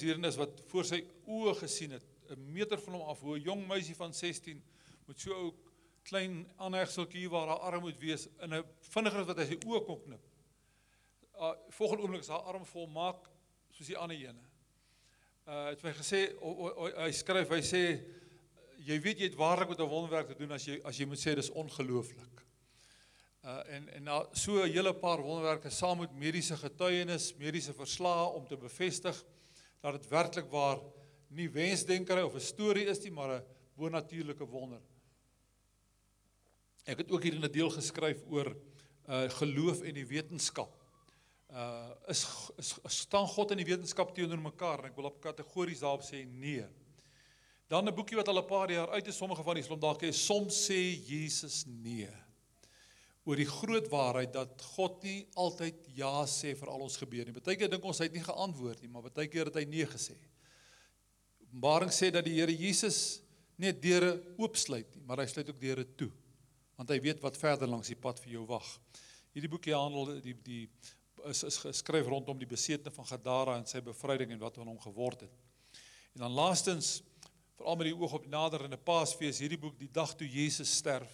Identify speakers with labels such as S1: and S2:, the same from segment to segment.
S1: hierin is wat voor sy oë gesien het, 'n meter van hom af, hoe 'n jong meisie van 16 met so 'n klein aanhegseltjie waar haar arm moet wees in 'n vinniger wat hy sy oë kon knip. Uh volgende oomblik is haar arm volmaak soos die ander ene. Uh het my gesê hy skryf, hy sê jy weet jy het waarlik met 'n wonderwerk te doen as jy as jy moet sê dis ongelooflik. Uh en en na so 'n hele paar wonderwerke saam met mediese getuienis, mediese verslae om te bevestig dat dit werklik waar nie wensdenkery of 'n storie is nie, maar 'n bonatuurlike wonder. Ek het ook hier in 'n deel geskryf oor uh geloof en die wetenskap. Uh is, is staan God en die wetenskap teenoor mekaar en ek wil op kategories daarop sê nee. Dan 'n boekie wat al 'n paar jaar uit is, sommige van die slom dalk is soms sê Jesus nee. Oor die groot waarheid dat God nie altyd ja sê vir al ons gebede nie. Partykeer dink ons hy het nie geantwoord nie, maar partykeer het hy nee gesê. Openbaring sê dat die Here Jesus nie deure oopsluit nie, maar hy sluit ook deure toe. Want hy weet wat verder langs die pad vir jou wag. Hierdie boekie handel die die is is geskryf rondom die besetene van Gadara en sy bevryding en wat aan hom geword het. En dan laastens veral met die oog op naderende Paasfees, hierdie boek die dag toe Jesus sterf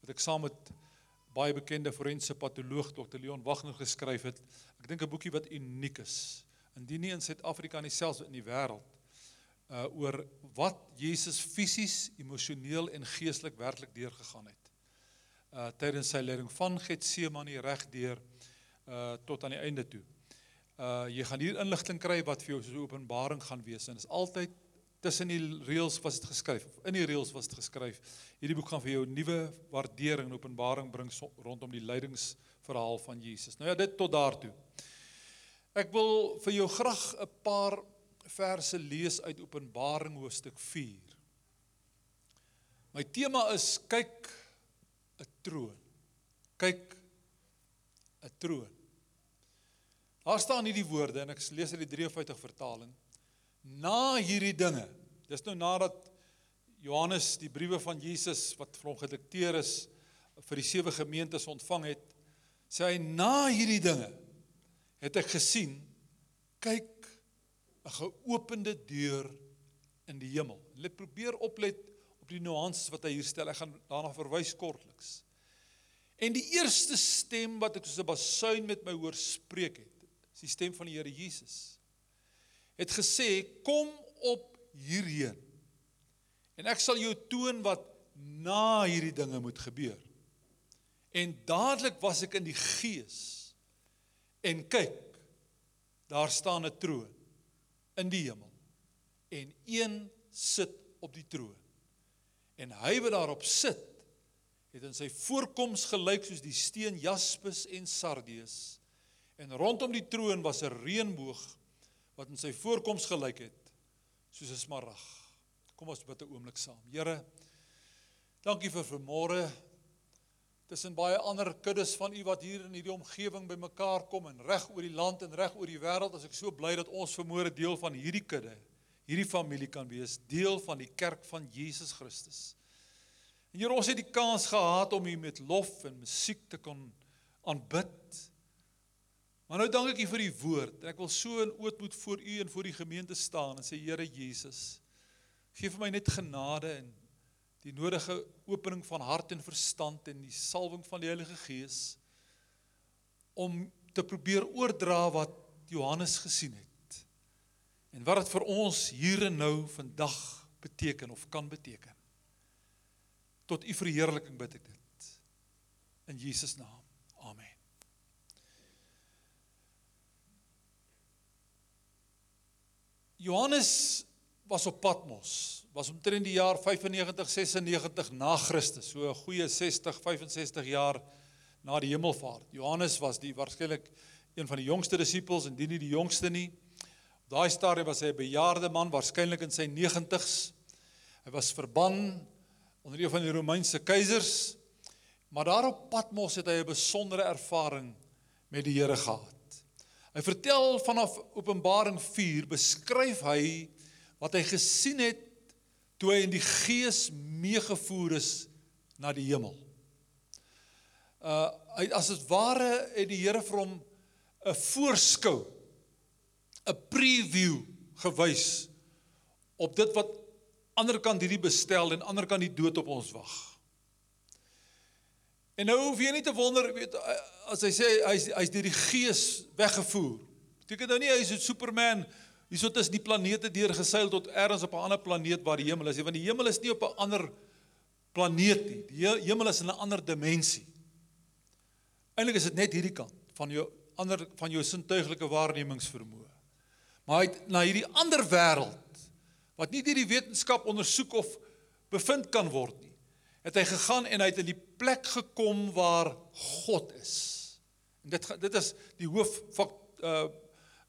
S1: wat ek saam met baie bekende forense patoloog Dr Leon Wagner geskryf het. Ek dink 'n boekie wat uniek is. Indien nie in Suid-Afrika nie selfs in die wêreld uh oor wat Jesus fisies, emosioneel en geestelik werklik deurgegaan het. Uh tydens sy lyding van Getsemane reg deur uh tot aan die einde toe. Uh jy gaan hier inligting kry wat vir jou so 'n openbaring gaan wees en is altyd tussen die reëls was dit geskryf of in die reëls was dit geskryf. Hierdie boek gaan vir jou 'n nuwe waardering en openbaring bring so, rondom die lydingsverhaal van Jesus. Nou ja, dit tot daartoe. Ek wil vir jou graag 'n paar verse lees uit Openbaring hoofstuk 4. My tema is kyk 'n troon. Kyk 'n troon. Daar staan hierdie woorde en ek lees uit die 53 vertaling. Na hierdie dinge. Dis nou nadat Johannes die briewe van Jesus wat vir hom gedikteer is vir die sewe gemeentes ontvang het, sê hy na hierdie dinge het ek gesien kyk 'n geopende deur in die hemel. Hulle probeer oplet op die nuances wat hy hier stel. Ek gaan daarna verwys kortliks. En die eerste stem wat ek soos 'n basuin met my hoor spreek het, is die stem van die Here Jesus. Het gesê: "Kom op hierheen. En ek sal jou toon wat na hierdie dinge moet gebeur." En dadelik was ek in die gees. En kyk, daar staan 'n troon in die hemel en een sit op die troon. En hy wat daarop sit, het in sy voorkoms gelyk soos die steen jaspis en sardius. En rondom die troon was 'n reënboog wat in sy voorkoms gelyk het soos 'n smarag. Kom ons bid 'n oomblik saam. Here, dankie vir vanmôre tussen baie ander kuddes van u wat hier in hierdie omgewing bymekaar kom en reg oor die land en reg oor die wêreld as ek so bly dat ons vermoere deel van hierdie kudde, hierdie familie kan wees, deel van die kerk van Jesus Christus. En Here, ons het die kans gehad om u met lof en musiek te kon aanbid. Maar nou dank ek u vir u woord en ek wil so in ootmoed voor u en voor die gemeente staan en sê Here Jesus, gee vir my net genade en die nodige opening van hart en verstand en die salwing van die Heilige Gees om te probeer oordra wat Johannes gesien het. En wat dit vir ons hier en nou vandag beteken of kan beteken. Tot u verheerliking bid ek dit. In Jesus naam. Amen. Johannes was op Patmos was omtrent die jaar 95 96 na Christus, so 'n goeie 60 65 jaar na die hemelvaart. Johannes was die waarskynlik een van die jongste disippels en nie die jongste nie. Op daai stadium was hy 'n bejaarde man, waarskynlik in sy 90's. Hy was verban onder een van die Romeinse keisers. Maar daar op Patmos het hy 'n besondere ervaring met die Here gehad. Hy vertel vanaf Openbaring 4 beskryf hy wat hy gesien het toe hy in die gees meegevoer is na die hemel. Uh hy as dit ware het die Here vir hom 'n voorskou 'n preview gewys op dit wat ander kant hierdie bestel en ander kant die dood op ons wag. En nou hoef jy nie te wonder, weet as hy sê hy's hy's deur die gees weggevoer. Beteken nou nie hy's 'n Superman hierso tussen die planete deurgeseil tot elders op 'n ander planeet waar die hemel is, want die hemel is nie op 'n ander planeet nie. Die hemel is in 'n ander dimensie. Eintlik is dit net hierdie kant van jou ander van jou sintuiglike waarnemingsvermoë. Maar hy na hierdie ander wêreld wat nie deur die wetenskap ondersoek of bevind kan word nie het hy gegaan en hy het in die plek gekom waar God is. En dit dit is die hoof uh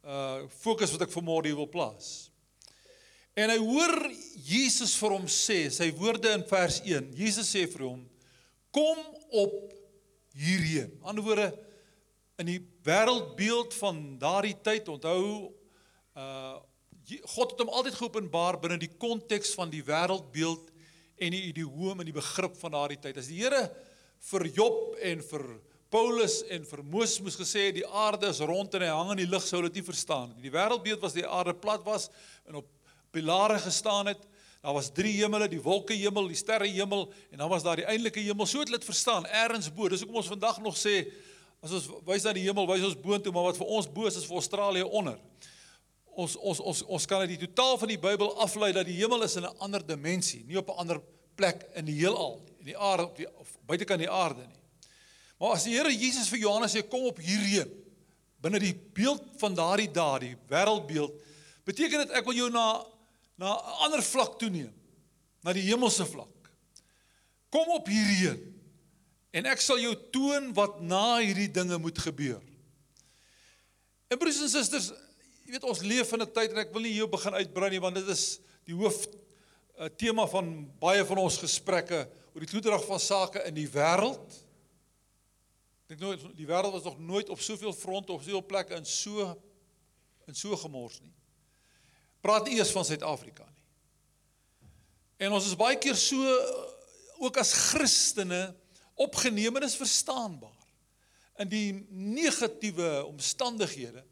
S1: uh fokus wat ek vanmôre hier wil plaas. En hy hoor Jesus vir hom sê, sy woorde in vers 1. Jesus sê vir hom: "Kom op hierheen." Anderswoorde in die wêreldbeeld van daardie tyd, onthou uh God het hom altyd geopenbaar binne die konteks van die wêreldbeeld en die idioom en die begrip van daardie tyd. As die Here vir Job en vir Paulus en vir Moses moes gesê die aarde is rond en hy hang in die lug sou dit nie verstaan nie. Die wêreldbeeld was die aarde plat was en op pilare gestaan het. Daar was drie hemele, die wolkehemel, die sterrehemel en dan was daar die eintlike hemel. So het hulle dit verstaan, eers bo. Dis hoekom ons vandag nog sê as ons wys na die hemel, wys ons boontoe, maar wat vir ons bo is, is vir Australië onder. Ons ons ons ons kan uit die totaal van die Bybel aflei dat die hemel is in 'n ander dimensie, nie op 'n ander plek in die heelal, in die aarde op die of buitekant die aarde nie. Maar as die Here Jesus vir Johannes sê kom op hierheen binne die beeld van daardie daad, die wêreldbeeld, beteken dit ek wil jou na na 'n ander vlak toe neem, na die hemelse vlak. Kom op hierheen en ek sal jou toon wat na hierdie dinge moet gebeur. En broers en susters, jy weet ons leef in 'n tyd en ek wil nie hier begin uitbrei nie want dit is die hoof 'n tema van baie van ons gesprekke oor die toedrag van sake in die wêreld. Ek nooit die wêreld was nog nooit op soveel fronte of soveel plekke in so in so gemors nie. Praat nie eers van Suid-Afrika nie. En ons is baie keer so ook as Christene opgeneem en is verstaanbaar in die negatiewe omstandighede.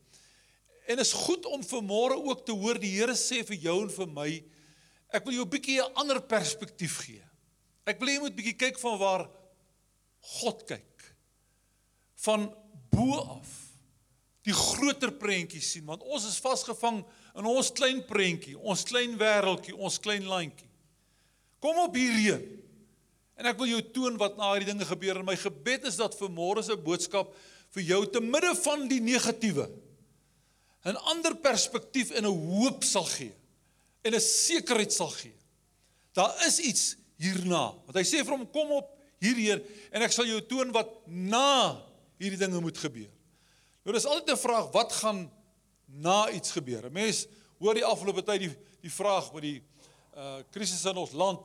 S1: En is goed om vanmôre ook te hoor die Here sê vir jou en vir my Ek wil jou 'n bietjie 'n ander perspektief gee. Ek wil jy moet bietjie kyk van waar God kyk. Van bo af. Die groter prentjie sien want ons is vasgevang in ons klein prentjie, ons klein wêreltjie, ons klein landjie. Kom op hierheen. En ek wil jou toon wat na hierdie dinge gebeur en my gebed is dat vir môre se boodskap vir jou te midde van die negatiewe 'n ander perspektief en 'n hoop sal gee en 'n sekerheid sal gee. Daar is iets hierna. Want hy sê vir hom kom op hierheen en ek sal jou toon wat na hierdie dinge moet gebeur. Nou dis altyd 'n vraag wat gaan na iets gebeur. 'n Mens hoor die afgelope tyd die die vraag met die uh krisis in ons land.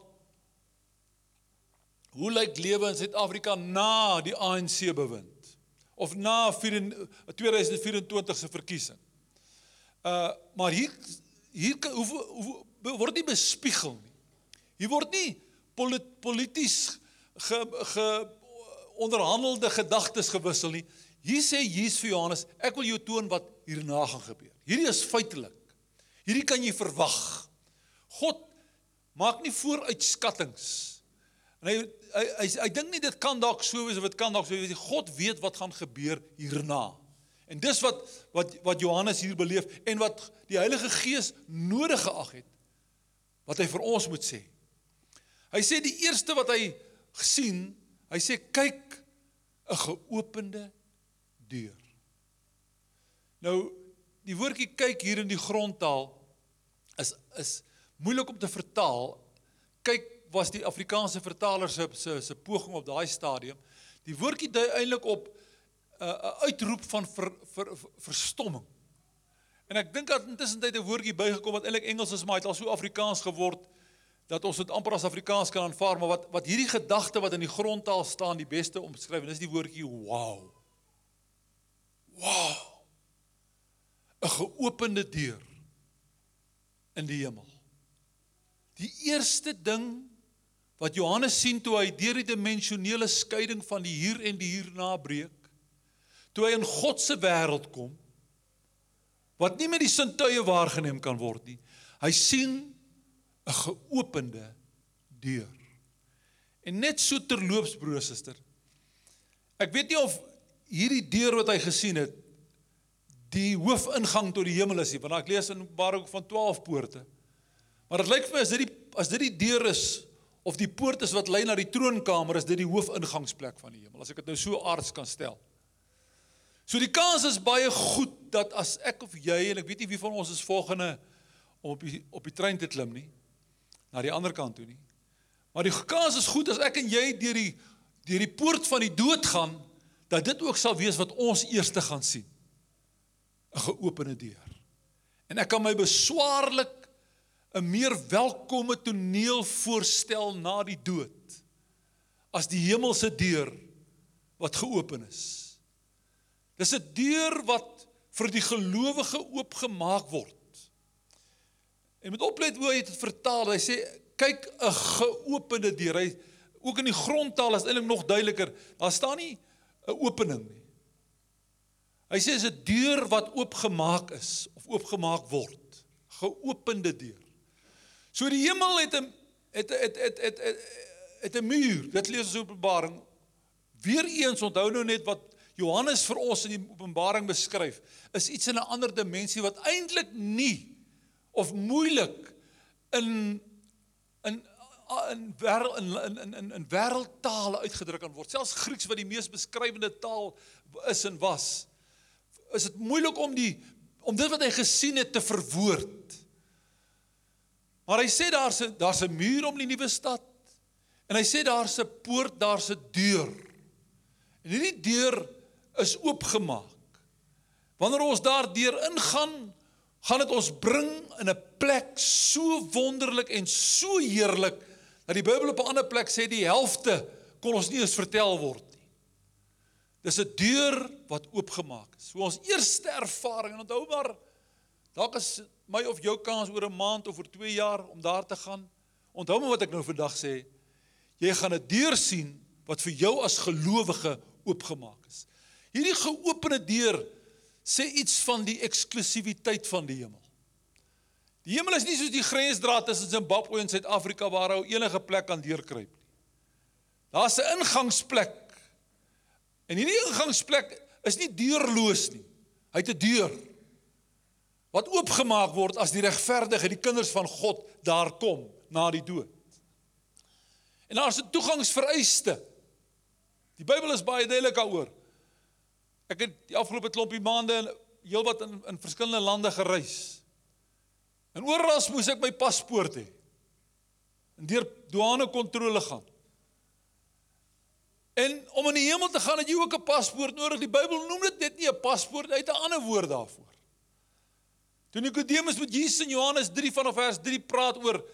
S1: Hoe lyk lewe in Suid-Afrika na die ANC bewind of na 2024 se verkiesing? Uh maar hier hier hoef, hoef, word nie bespiegel nie. Hier word nie polities ge, ge onderhandelde gedagtes gewissel nie. Hier sê Jesus vir Johannes, ek wil jou toon wat hierna gaan gebeur. Hierdie is feitelik. Hierdie kan jy verwag. God maak nie vooruitskattinge. En hy hy hy, hy dink nie dit kan dalk so wees of dit kan dalk so wees. God weet wat gaan gebeur hierna. En dis wat wat wat Johannes hier beleef en wat die Heilige Gees nodig geag het wat hy vir ons moet sê. Hy sê die eerste wat hy gesien, hy sê kyk 'n geopende deur. Nou die woordjie kyk hier in die grondtaal is is moeilik om te vertaal. Kyk was die Afrikaanse vertaler se se se poging op daai stadium. Die woordjie dui eintlik op 'n uitroep van ver, ver, ver, verstomming. En ek dink dat intussen tyd 'n woordjie bygekom wat eintlik Engels is, maar dit het al so Afrikaans geword dat ons dit amper as Afrikaans kan aanvaar, maar wat wat hierdie gedagte wat in die grondtaal staan die beste omskryf en dis die woordjie wow. Wow. 'n Geopende deur in die hemel. Die eerste ding wat Johannes sien toe hy deur die dimensionele skeiding van die hier en die hierna breek, toe hy in God se wêreld kom, wat nie met die sintuie waargeneem kan word nie. Hy sien 'n geopende deur. En net so terloops broer suster. Ek weet nie of hierdie deur wat hy gesien het die hoofingang tot die hemel is nie, want ek lees in Openbaring van 12 poorte. Maar dit lyk vir my as dit die as dit die deur is of die poort is wat lei na die troonkamer, is dit die hoofingangsplek van die hemel. As ek dit nou so aards kan stel. So die kans is baie goed dat as ek of jy en ek weet nie wie van ons is volgende om op die op die trein te klim nie na die ander kant toe nie. Maar die kans is goed as ek en jy deur die deur die poort van die dood gaan dat dit ook sal wees wat ons eerste gaan sien. 'n Geopende deur. En ek kan my beswaarlik 'n meer welkome toneel voorstel na die dood as die hemelse deur wat geopen is. Dis 'n deur wat vir die gelowige oopgemaak word. En met oplet hoe hy dit vertaal, hy sê kyk 'n geopende deur. Hy ook in die grondtaal is eintlik nog duideliker. Daar staan nie 'n opening nie. Hy sê dis 'n deur wat oopgemaak is of oopgemaak word. Geopende deur. So die hemel het 'n het het het het het, 'n muur. Dit lees ons in Openbaring. Weereens onthou nou net wat Johannes vir ons in die Openbaring beskryf, is iets in 'n ander dimensie wat eintlik nie of moeilik in in in wêreld in in in in wêreldtale uitgedruk kan word. Selfs Grieks wat die mees beskrywende taal is en was, is dit moeilik om die om dit wat hy gesien het te verwoord. Maar hy sê daar's 'n daar's 'n muur om die nuwe stad. En hy sê daar's 'n poort, daar's 'n deur. En hierdie deur is oopgemaak. Wanneer ons daardeur ingaan, gaan dit ons bring in 'n plek so wonderlik en so heerlik dat die Bybel op 'n ander plek sê die helfte kon ons nie eens vertel word nie. Dis 'n deur wat oopgemaak is. So ons eerste ervaring en onthou maar dalk is my of jou kans oor 'n maand of oor 2 jaar om daar te gaan. Onthou maar wat ek nou vandag sê. Jy gaan 'n deur sien wat vir jou as gelowige oopgemaak is. Hierdie geopende deur sê iets van die eksklusiwiteit van die hemel. Die hemel is nie soos die grensdraad tussen Zimbabwe en Suid-Afrika waar ou enige plek kan deurkruip nie. Daar's 'n ingangsplek. En hierdie ingangsplek is nie deurloos nie. Hy het 'n deur wat oopgemaak word as die regverdige, die kinders van God daar kom na die dood. En daar's 'n toegangsvereiste. Die Bybel is baie duidelik daaroor. Ek het die afgelope klompie maande in heelwat in in verskillende lande gereis. En oral moes ek my paspoort hê. En deur douane kontrole gaan. En om in die hemel te gaan het jy ook 'n paspoort nodig. Die Bybel noem dit net nie 'n paspoort, hy het 'n ander woord daarvoor. Toe Nikodemus met Jesus in Johannes 3 vanaf vers 3 praat oor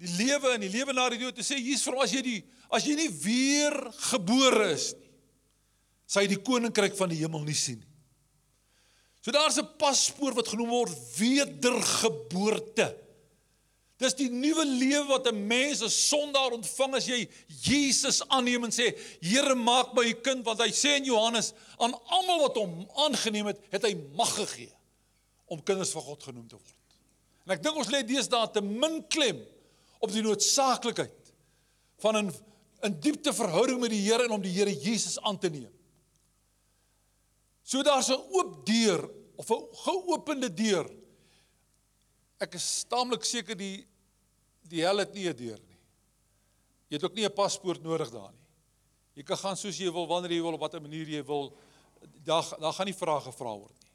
S1: die lewe en die lewe na die dood, toe sê Jesus as jy die as jy nie weer gebore is nie, jy die koninkryk van die hemel nie sien nie. So daar's 'n paspoort wat genoem word wedergeboorte. Dis die nuwe lewe wat 'n mens as sondaar ontvang as jy Jesus aanneem en sê Here maak my u kind want hy sê in Johannes aan almal wat hom aangeneem het, het hy mag gegee om kinders van God genoem te word. En ek dink ons lê deesdae te min klem op die noodsaaklikheid van 'n 'n diepte verhouding met die Here en om die Here Jesus aan te neem. So daar's 'n oop deur of 'n geopende deur. Ek is taamlik seker die die hel het nie 'n deur nie. Jy het ook nie 'n paspoort nodig daar nie. Jy kan gaan soos jy wil wanneer jy wil op watter manier jy wil. Daar daar gaan nie vrae gevra word nie.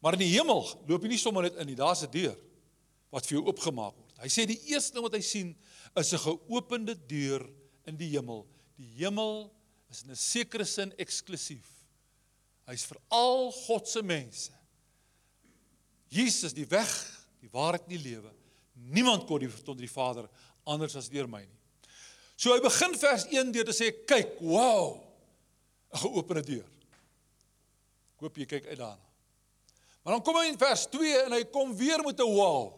S1: Maar in die hemel loop jy nie sommer net in nie, daar's 'n deur wat vir jou oopgemaak word. Hy sê die eerste ding wat hy sien is 'n geopende deur in die hemel. Die hemel is in 'n sekere sin eksklusief. Hy's vir al God se mense. Jesus die weg, die waarheid en die lewe. Niemand kon die tot die Vader anders as deur my nie. So hy begin vers 1 deur te sê kyk, wow, 'n geopende deur. Ek hoop jy kyk uit daarna. Maar dan kom hy in vers 2 en hy kom weer met 'n wow.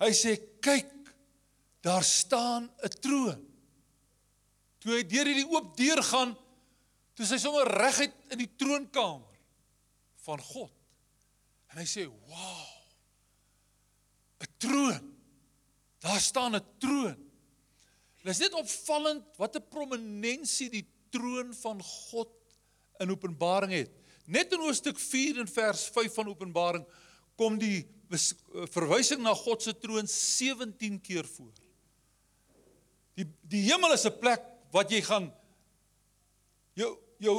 S1: Hy sê kyk, daar staan 'n troon. Toe hy deur hierdie oop deur gaan, toe sy sommer reguit in die troonkamer van God. En hy sê, "Wow! 'n Troon. Daar staan 'n troon." Dit is net opvallend wat 'n prominensie die troon van God in Openbaring het. Net in hoofstuk 4 en vers 5 van Openbaring kom die verwysing na God se troon 17 keer voor. Die die hemel is 'n plek wat jy gaan jou jou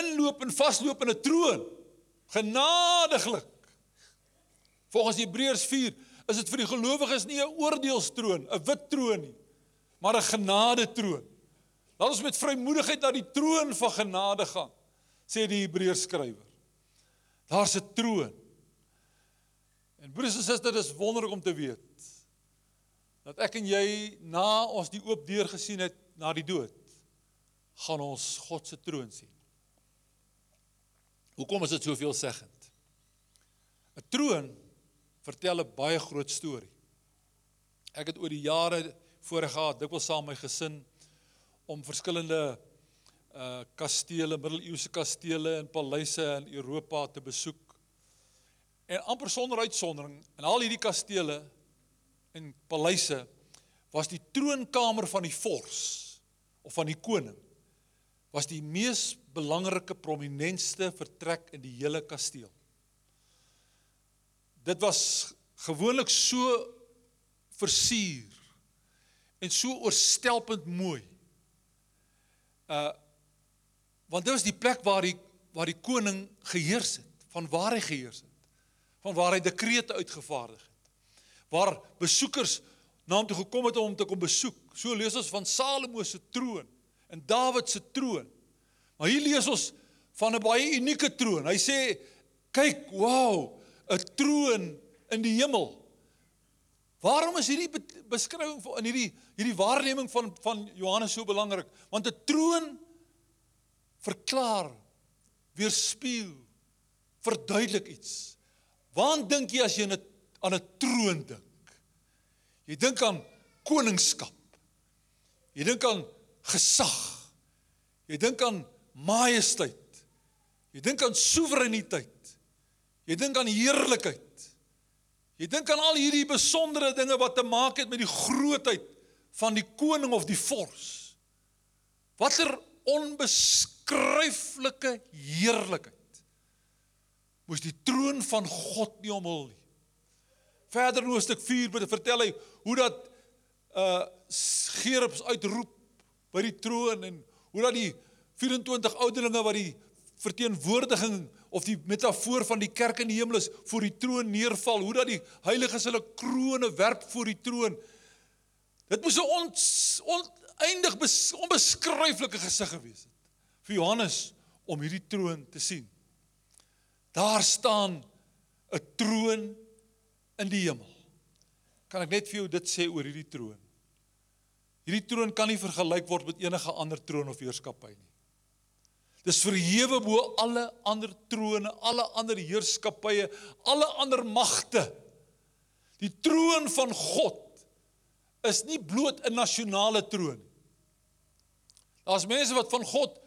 S1: inloop en vasloop in 'n troon. Genadiglik. Volgens Hebreërs 4 is dit vir die gelowiges nie 'n oordeelstroon, 'n wit troon nie, maar 'n genadetroon. Laat ons met vrymoedigheid na die troon van genade gaan, sê die Hebreërs skrywer. Daar's 'n troon. En broers en susters, dit is wonderlik om te weet dat ek en jy na ons die oop deur gesien het na die dood, gaan ons God se troon sien. Hoekom is dit soveel seggend? 'n Troon vertel 'n baie groot storie. Ek het oor die jare voorheen gehad, dikwels saam met my gesin om verskillende uh kastele, middeleeuse kastele en paleise in Europa te besoek. En amper sonder uitsondering, in al hierdie kastele en paleise was die troonkamer van die vors of van die koning was die mees belangrike prominentste vertrek in die hele kasteel. Dit was gewoonlik so versier en so oorstelpend mooi. Uh want dit was die plek waar die waar die koning geheers het, van waar hy geheers het, van waar hy dekrete uitgevaardig het. Waar besoekers na hom toe gekom het om hom te kom besoek. So lees ons van Salomo se troon en Dawid se troon. Maar hier lees ons van 'n baie unieke troon. Hy sê kyk, wow, 'n troon in die hemel. Waarom is hierdie beskrywing in hierdie hierdie waarneming van van Johannes so belangrik? Want 'n troon verklaar, weerspieël, verduidelik iets. Waar dink jy as jy aan 'n troon dink? Jy dink aan koningskap. Jy dink aan gesag. Jy dink aan majesteit. Jy dink aan soewereiniteit. Jy dink aan heerlikheid. Jy dink aan al hierdie besondere dinge wat te maak het met die grootheid van die koning of die vors. Watter onbeskryflike heerlikheid. Moes die troon van God nie omhul nie. Verder in Hoofstuk 4 vertel hy hoe dat uh Gerubs uitroep by die troon en hoe dat die 24 ouderlinge wat die verteenwoordiging of die metafoor van die kerk in die hemel is voor die troon neerval, hoe dat die heiliges hulle krones werp voor die troon. Dit moes 'n on, oneindig onbeskryflike gesig gewees het vir Johannes om hierdie troon te sien. Daar staan 'n troon in die hemel. Kan ek net vir jou dit sê oor hierdie troon? Hierdie troon kan nie vergelyk word met enige ander troon of heerskappy nie. Dis verhewe bo alle ander trone, alle ander heerskappye, alle ander magte. Die troon van God is nie bloot 'n nasionale troon nie. Daar's mense wat van God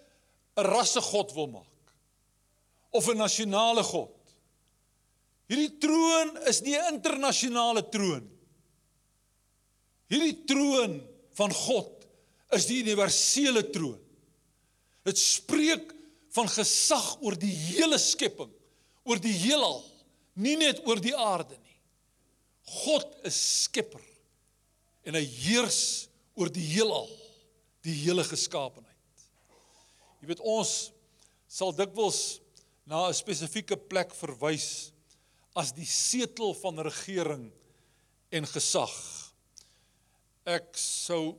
S1: 'n rasse god wil maak of 'n nasionale god. Hierdie troon is nie 'n internasionale troon nie. Hierdie troon van God is die universele troon. Dit spreek van gesag oor die hele skepping, oor die heelal, nie net oor die aarde nie. God is skepper en hy heers oor die heelal, die hele geskaapenheid. Jy weet ons sal dikwels na 'n spesifieke plek verwys as die setel van regering en gesag. Ek sou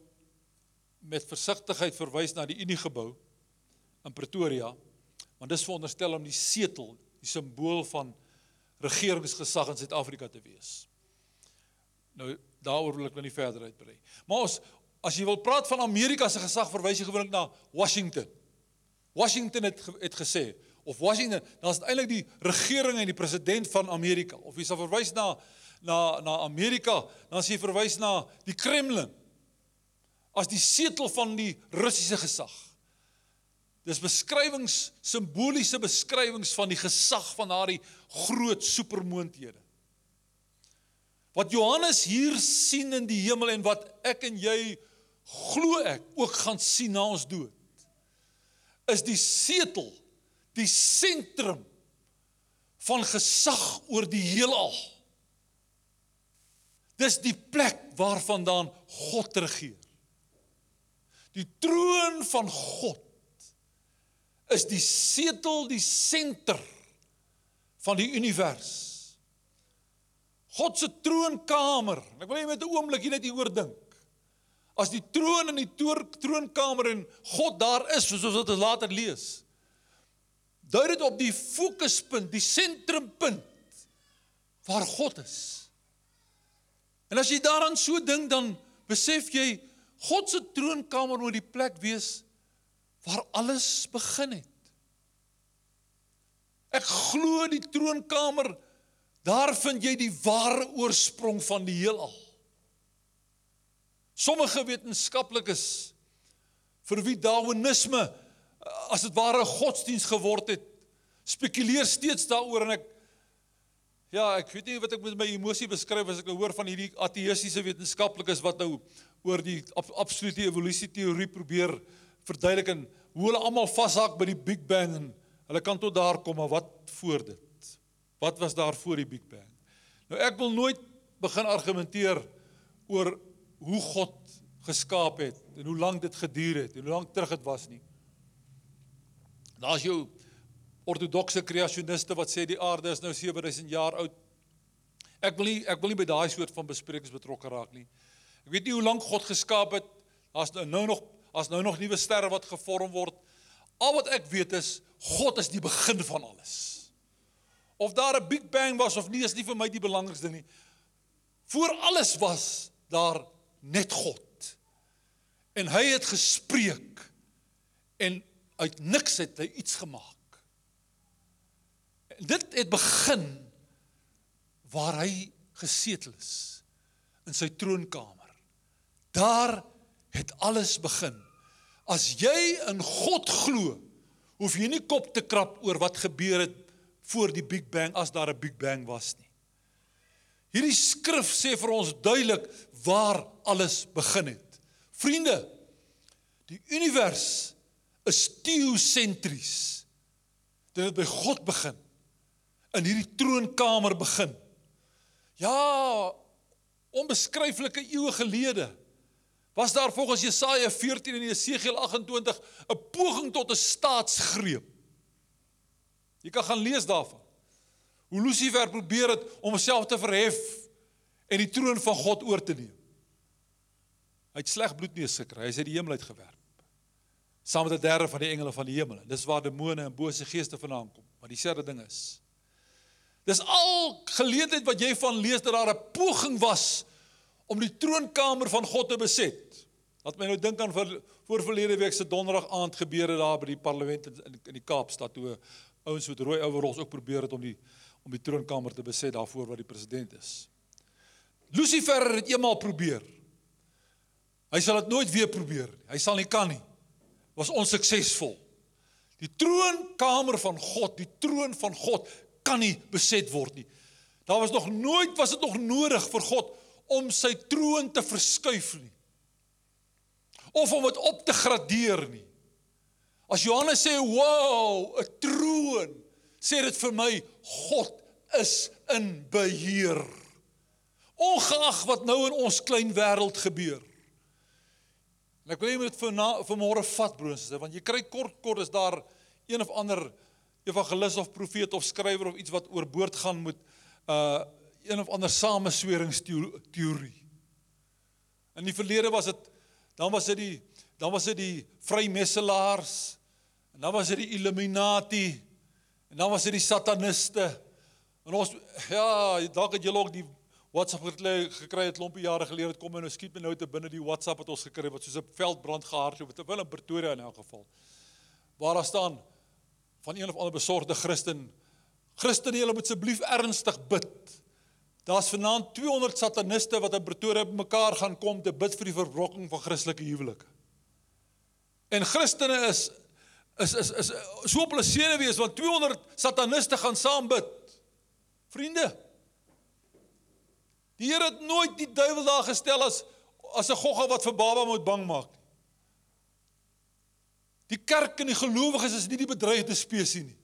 S1: met versigtigheid verwys na die Unie gebou in Pretoria. Want dis veronderstel om die setel, die simbool van regeringsgesag in Suid-Afrika te wees. Nou daaroor wil ek nou nie verder uitbrei. Maar ons as jy wil praat van Amerika se gesag verwys jy gewoonlik na Washington. Washington het het gesê of Washington, dan is dit eintlik die regering en die president van Amerika. Of jy sal verwys na na na Amerika, dan as jy verwys na die Kremlin as die setel van die Russiese gesag. Dis beskrywings, simboliese beskrywings van die gesag van daardie groot supermoondhede. Wat Johannes hier sien in die hemel en wat ek en jy glo ek ook gaan sien na ons dood is die setel, die sentrum van gesag oor die heelal. Dis die plek waarvandaan God regeer. Die troon van God is die setel, die senter van die univers. God se troonkamer. Ek wil net 'n oomblik hier net hieroor dink. As die troon in die troonkamer en God daar is, soos ons later lees, dui dit op die fokuspunt, die sentrumpunt waar God is. En as jy daaraan so dink, dan besef jy God se troonkamer moet die plek wees waar alles begin het. Ek glo die troonkamer daar vind jy die ware oorsprong van die heelal. Sommige wetenskaplikes vir wie darwinisme as dit ware godsdiens geword het, spekuleer steeds daaroor en ek ja, ek weet nie wat ek met my emosie beskryf as ek nou hoor van hierdie ateïstiese wetenskaplikes wat nou oor die absolute evolusie teorie probeer verduidelik en hoe hulle almal vashak by die Big Bang en hulle kan tot daar kom maar wat voor dit? Wat was daar voor die Big Bang? Nou ek wil nooit begin argumenteer oor hoe God geskaap het en hoe lank dit geduur het en hoe lank terug dit was nie. Daar's jou ortodokse kreasioniste wat sê die aarde is nou 7000 jaar oud. Ek wil nie ek wil nie by daai soort van besprekings betrokke raak nie. Ek weet nie hoe lank God geskaap het. Daar's nou nog as nou nog nuwe sterre wat gevorm word. Al wat ek weet is God is die begin van alles. Of daar 'n Big Bang was of nie is nie vir my die belangrikste nie. Voor alles was daar net God. En hy het gespreek en uit niks het hy iets gemaak. En dit het begin waar hy gesetel is in sy troonkamer. Daar het alles begin. As jy in God glo, hoef jy nie kop te krap oor wat gebeur het voor die Big Bang as daar 'n Big Bang was nie. Hierdie skrif sê vir ons duidelik waar alles begin het. Vriende, die univers is teosentries. Dit het by God begin. In hierdie troonkamer begin. Ja, onbeskryflike eeue gelede was daar volgens Jesaja 14 en Jesegiel 28 'n poging tot 'n staatsgreep. Jy kan gaan lees daarvan. Hoe Lucifer probeer het om homself te verhef en die troon van God oor te neem. Hy het sleg bloedneus gekry, hy is uit die hemel uit gewerp. Saam met 'n derde van die engele van die hemel. Dis waar demone en bose geeste vandaan kom. Maar dieselfde ding is. Dis al geleentheid wat jy van lees dat daar 'n poging was om die troonkamer van God te beset. Laat my nou dink aan vir voor verlede week se donderdag aand gebeure daar by die parlement in in die Kaapstad toe ouens met rooi overalls ook probeer het om die om die troonkamer te beset daarvoor wat die president is. Lucifer het eenmaal probeer. Hy sal dit nooit weer probeer nie. Hy sal nie kan nie. Was onsuksesvol. Die troonkamer van God, die troon van God kan nie beset word nie. Daar was nog nooit was dit nog nodig vir God om sy troon te verskuif nie. Of om dit op te gradeer nie. As Johannes sê, "Wow, 'n troon," sê dit vir my God is in beheer. Ongeag wat nou in ons klein wêreld gebeur. En ek wil net vir vir môre vat broers, want jy kry kort kort is daar een of ander evangelis of profeet of skrywer of iets wat oorboord gaan moet uh een of ander samesweringsteorie. In die verlede was dit dan was dit die dan was dit die vrymesselaars en dan was dit die Illuminati en dan was dit die sataniste. En ons ja, dalk het julle ook die WhatsApp gekry het klompie jare gelede. Dit kom nou skiet my nou te binne die WhatsApp wat ons gekry het wat soos 'n veldbrand gehardloop het. Terwyl in Pretoria in elk geval. Waar daar staan van een of ander besorgde Christen Christen, julle moet asseblief ernstig bid Daar's vanaand 200 sataniste wat in Pretoria bymekaar gaan kom te bid vir die verbrokking van Christelike huwelike. En Christene is is is is so op hulle senuwees want 200 sataniste gaan saam bid. Vriende. Die Here het nooit die duiwel daar gestel as as 'n gogga wat vir baba moet bang maak nie. Die kerk en die gelowiges is nie die bedreigde spesies nie.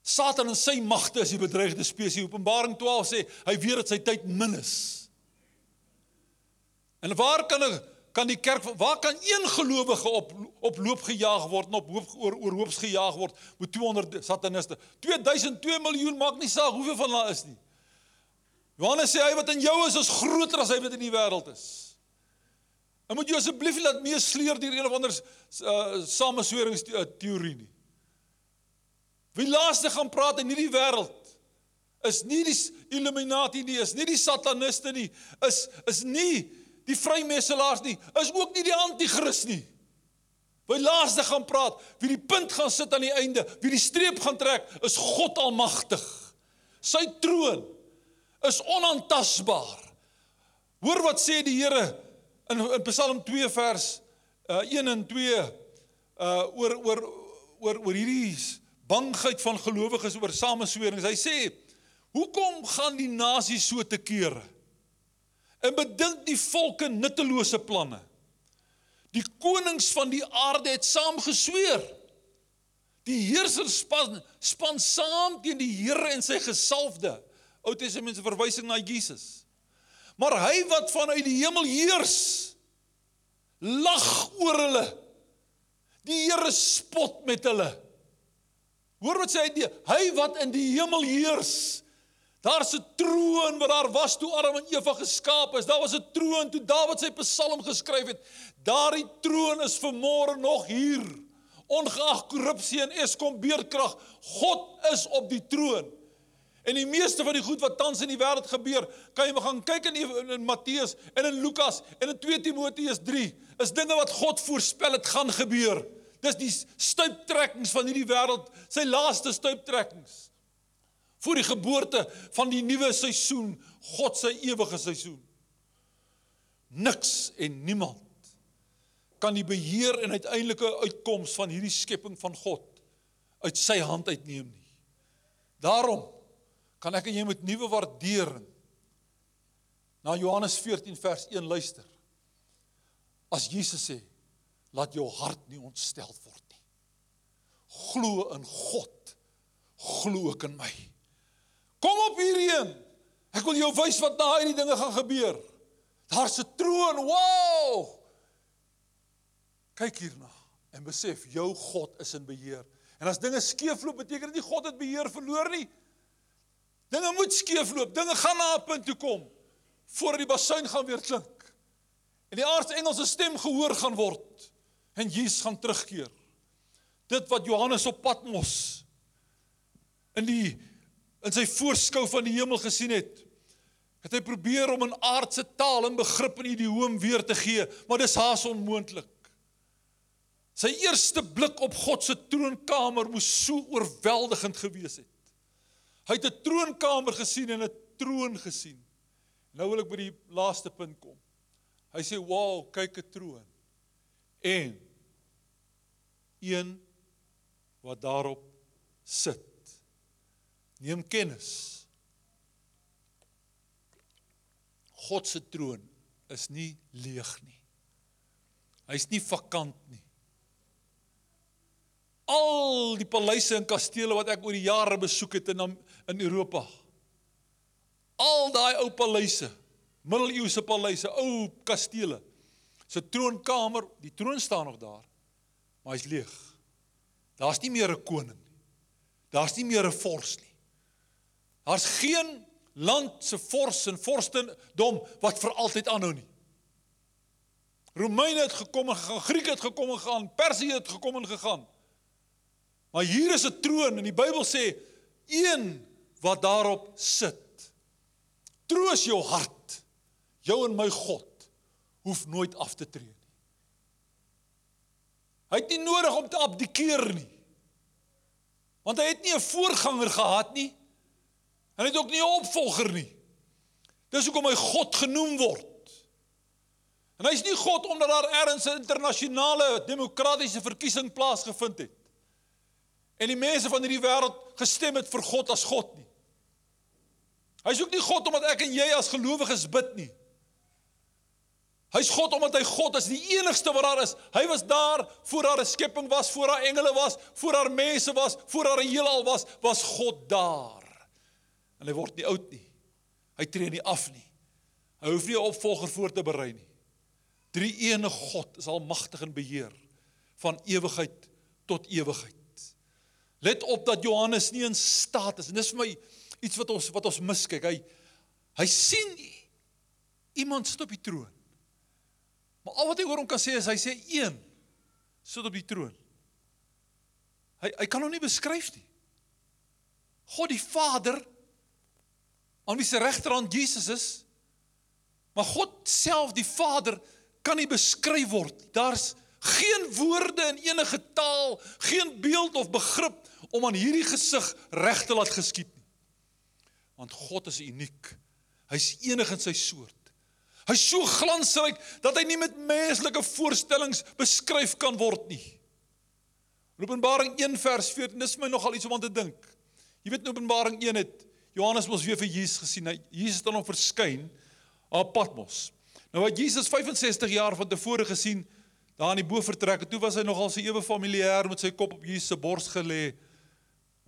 S1: Satan en sy magte is die bedreigde spesies. Openbaring 12 sê hy weet dat sy tyd min is. En waar kan 'n kan die kerk waar kan een gelowige op op loop gejaag word en op hoop oor oor hoops gejaag word met 200 sataniste 2002 miljoen maak nie saak hoeveel van hulle is nie Johannes sê hy wat in jou is is groter as hy wat in die wêreld is En moet jy asseblief laat meesleer deur een of ander uh, samesweringsteorie nie Wie laaste gaan praat in hierdie wêreld is nie die Illuminati nie is nie die sataniste nie is is nie die vrymesselaars nie, is ook nie die anti-kris nie. Wie laaste gaan praat, wie die punt gaan sit aan die einde, wie die streep gaan trek, is God almagtig. Sy troon is onaantastbaar. Hoor wat sê die Here in in Psalm 2 vers uh 1 en 2 uh oor oor oor oor hierdie bangheid van gelowiges oor sameswerings. Hy sê: "Hoekom gaan die nasie so te kere?" en bedink die volke nuttelose planne. Die konings van die aarde het saam gesweer. Die heersers span span saam teen die Here en sy gesalfde. Ou Testament se verwysing na Jesus. Maar hy wat vanuit die hemel heers lag oor hulle. Die Here spot met hulle. Hoor wat sê hy? Hy wat in die hemel heers Daar's 'n troon wat daar was toe Adam en Eva geskaap is. Daar was 'n troon toe Dawid sy Psalm geskryf het. Daardie troon is vermore nog hier. Ongeag korrupsie en Eskom beerdkrag, God is op die troon. En die meeste van die goed wat tans in die wêreld gebeur, kan jy maar gaan kyk in, in Matteus en in Lukas en in 2 Timoteus 3, is dinge wat God voorspel het gaan gebeur. Dis die stuiptrekkings van hierdie wêreld, sy laaste stuiptrekkings voor die geboorte van die nuwe seisoen, God se ewige seisoen. Niks en niemand kan die beheer en uiteindelike uitkoms van hierdie skepping van God uit sy hand uitneem nie. Daarom kan ek en jy met nuwe waardering na Johannes 14 vers 1 luister. As Jesus sê, laat jou hart nie ontstel word nie. Glo in God. Glo ook in my. Kom op hierheen. Ek wil jou wys wat na hierdie dinge gaan gebeur. Daar's 'n troon. Wow! Kyk hierna en besef jou God is in beheer. En as dinge skeefloop, beteken dit nie God het beheer verloor nie. Dinge moet skeefloop. Dinge gaan na 'n punt toe kom voor die basuin gaan weer klink. En die aardsengelse stem gehoor gaan word en Jesus gaan terugkeer. Dit wat Johannes op Patmos in die in sy voorskou van die hemel gesien het. Het hy probeer om in aardse taal en begrip en idioom weer te gee, maar dis haas onmoontlik. Sy eerste blik op God se troonkamer moes so oorweldigend gewees het. Hy het 'n troonkamer gesien en 'n troon gesien. Nou wil ek by die laaste punt kom. Hy sê, "Wow, kyk 'n troon." En een wat daarop sit. Neem kennis. God se troon is nie leeg nie. Hy's nie vakant nie. Al die paleise en kastele wat ek oor die jare besoek het in in Europa. Al daai ou paleise, middeleeuse paleise, ou kastele. Se troonkamer, die troon staan nog daar, maar hy's leeg. Daar's nie meer 'n koning nie. Daar's nie meer 'n vors nie. Daar's geen land se vors en vorstendom wat vir altyd aanhou nie. Romeine het gekom en gegaan, Grieke het gekom en gegaan, Persië het gekom en gegaan. Maar hier is 'n troon en die Bybel sê een wat daarop sit. Troos jou hart. Jou en my God hoef nooit af te tree nie. Hy het nie nodig om te abdikeer nie. Want hy het nie 'n voorganger gehad nie. Hy het ook nie 'n opvolger nie. Dis hoekom hy God genoem word. En hy's nie God omdat daar ergens 'n internasionale demokratiese verkiesing plaasgevind het. en die mense van hierdie wêreld gestem het vir God as God nie. Hy soek nie God omdat ek en jy as gelowiges bid nie. Hy's God omdat hy God is, die enigste wat daar is. Hy was daar voor daar 'n skepping was, voor daar engele was, voor daar mense was, voor daar 'n heelal was, was God daar. En hy word nie oud nie. Hy tree nie af nie. Hy hoef nie 'n opvolger voor te berei nie. Drie ene God is almagtig en beheer van ewigheid tot ewigheid. Let op dat Johannes nie in staat is en dis vir my iets wat ons wat ons miskyk. Hy hy sien iemand sit op die troon. Maar al wat hy oor hom kan sê is hy sê een sit op die troon. Hy hy kan hom nie beskryf nie. God die Vader aan wie se regterhand Jesus is. Maar God self die Vader kan nie beskryf word. Daar's geen woorde in enige taal, geen beeld of begrip om aan hierdie gesig reg te laat geskied nie. Want God is uniek. Hy's enig in sy soort. Hy's so glansryk dat hy nie met menslike voorstellings beskryf kan word nie. Openbaring 1 vers 14, dis my nogal iets om aan te dink. Jy weet in Openbaring 1 het Johannes mos weer vir Jesus gesien. Hy Jesus het aan hom verskyn op Patmos. Nou wat Jesus 65 jaar van tevore gesien daar in die bofortrek, toe was hy nogal so ewe familier met sy kop op Jesus se bors gelê.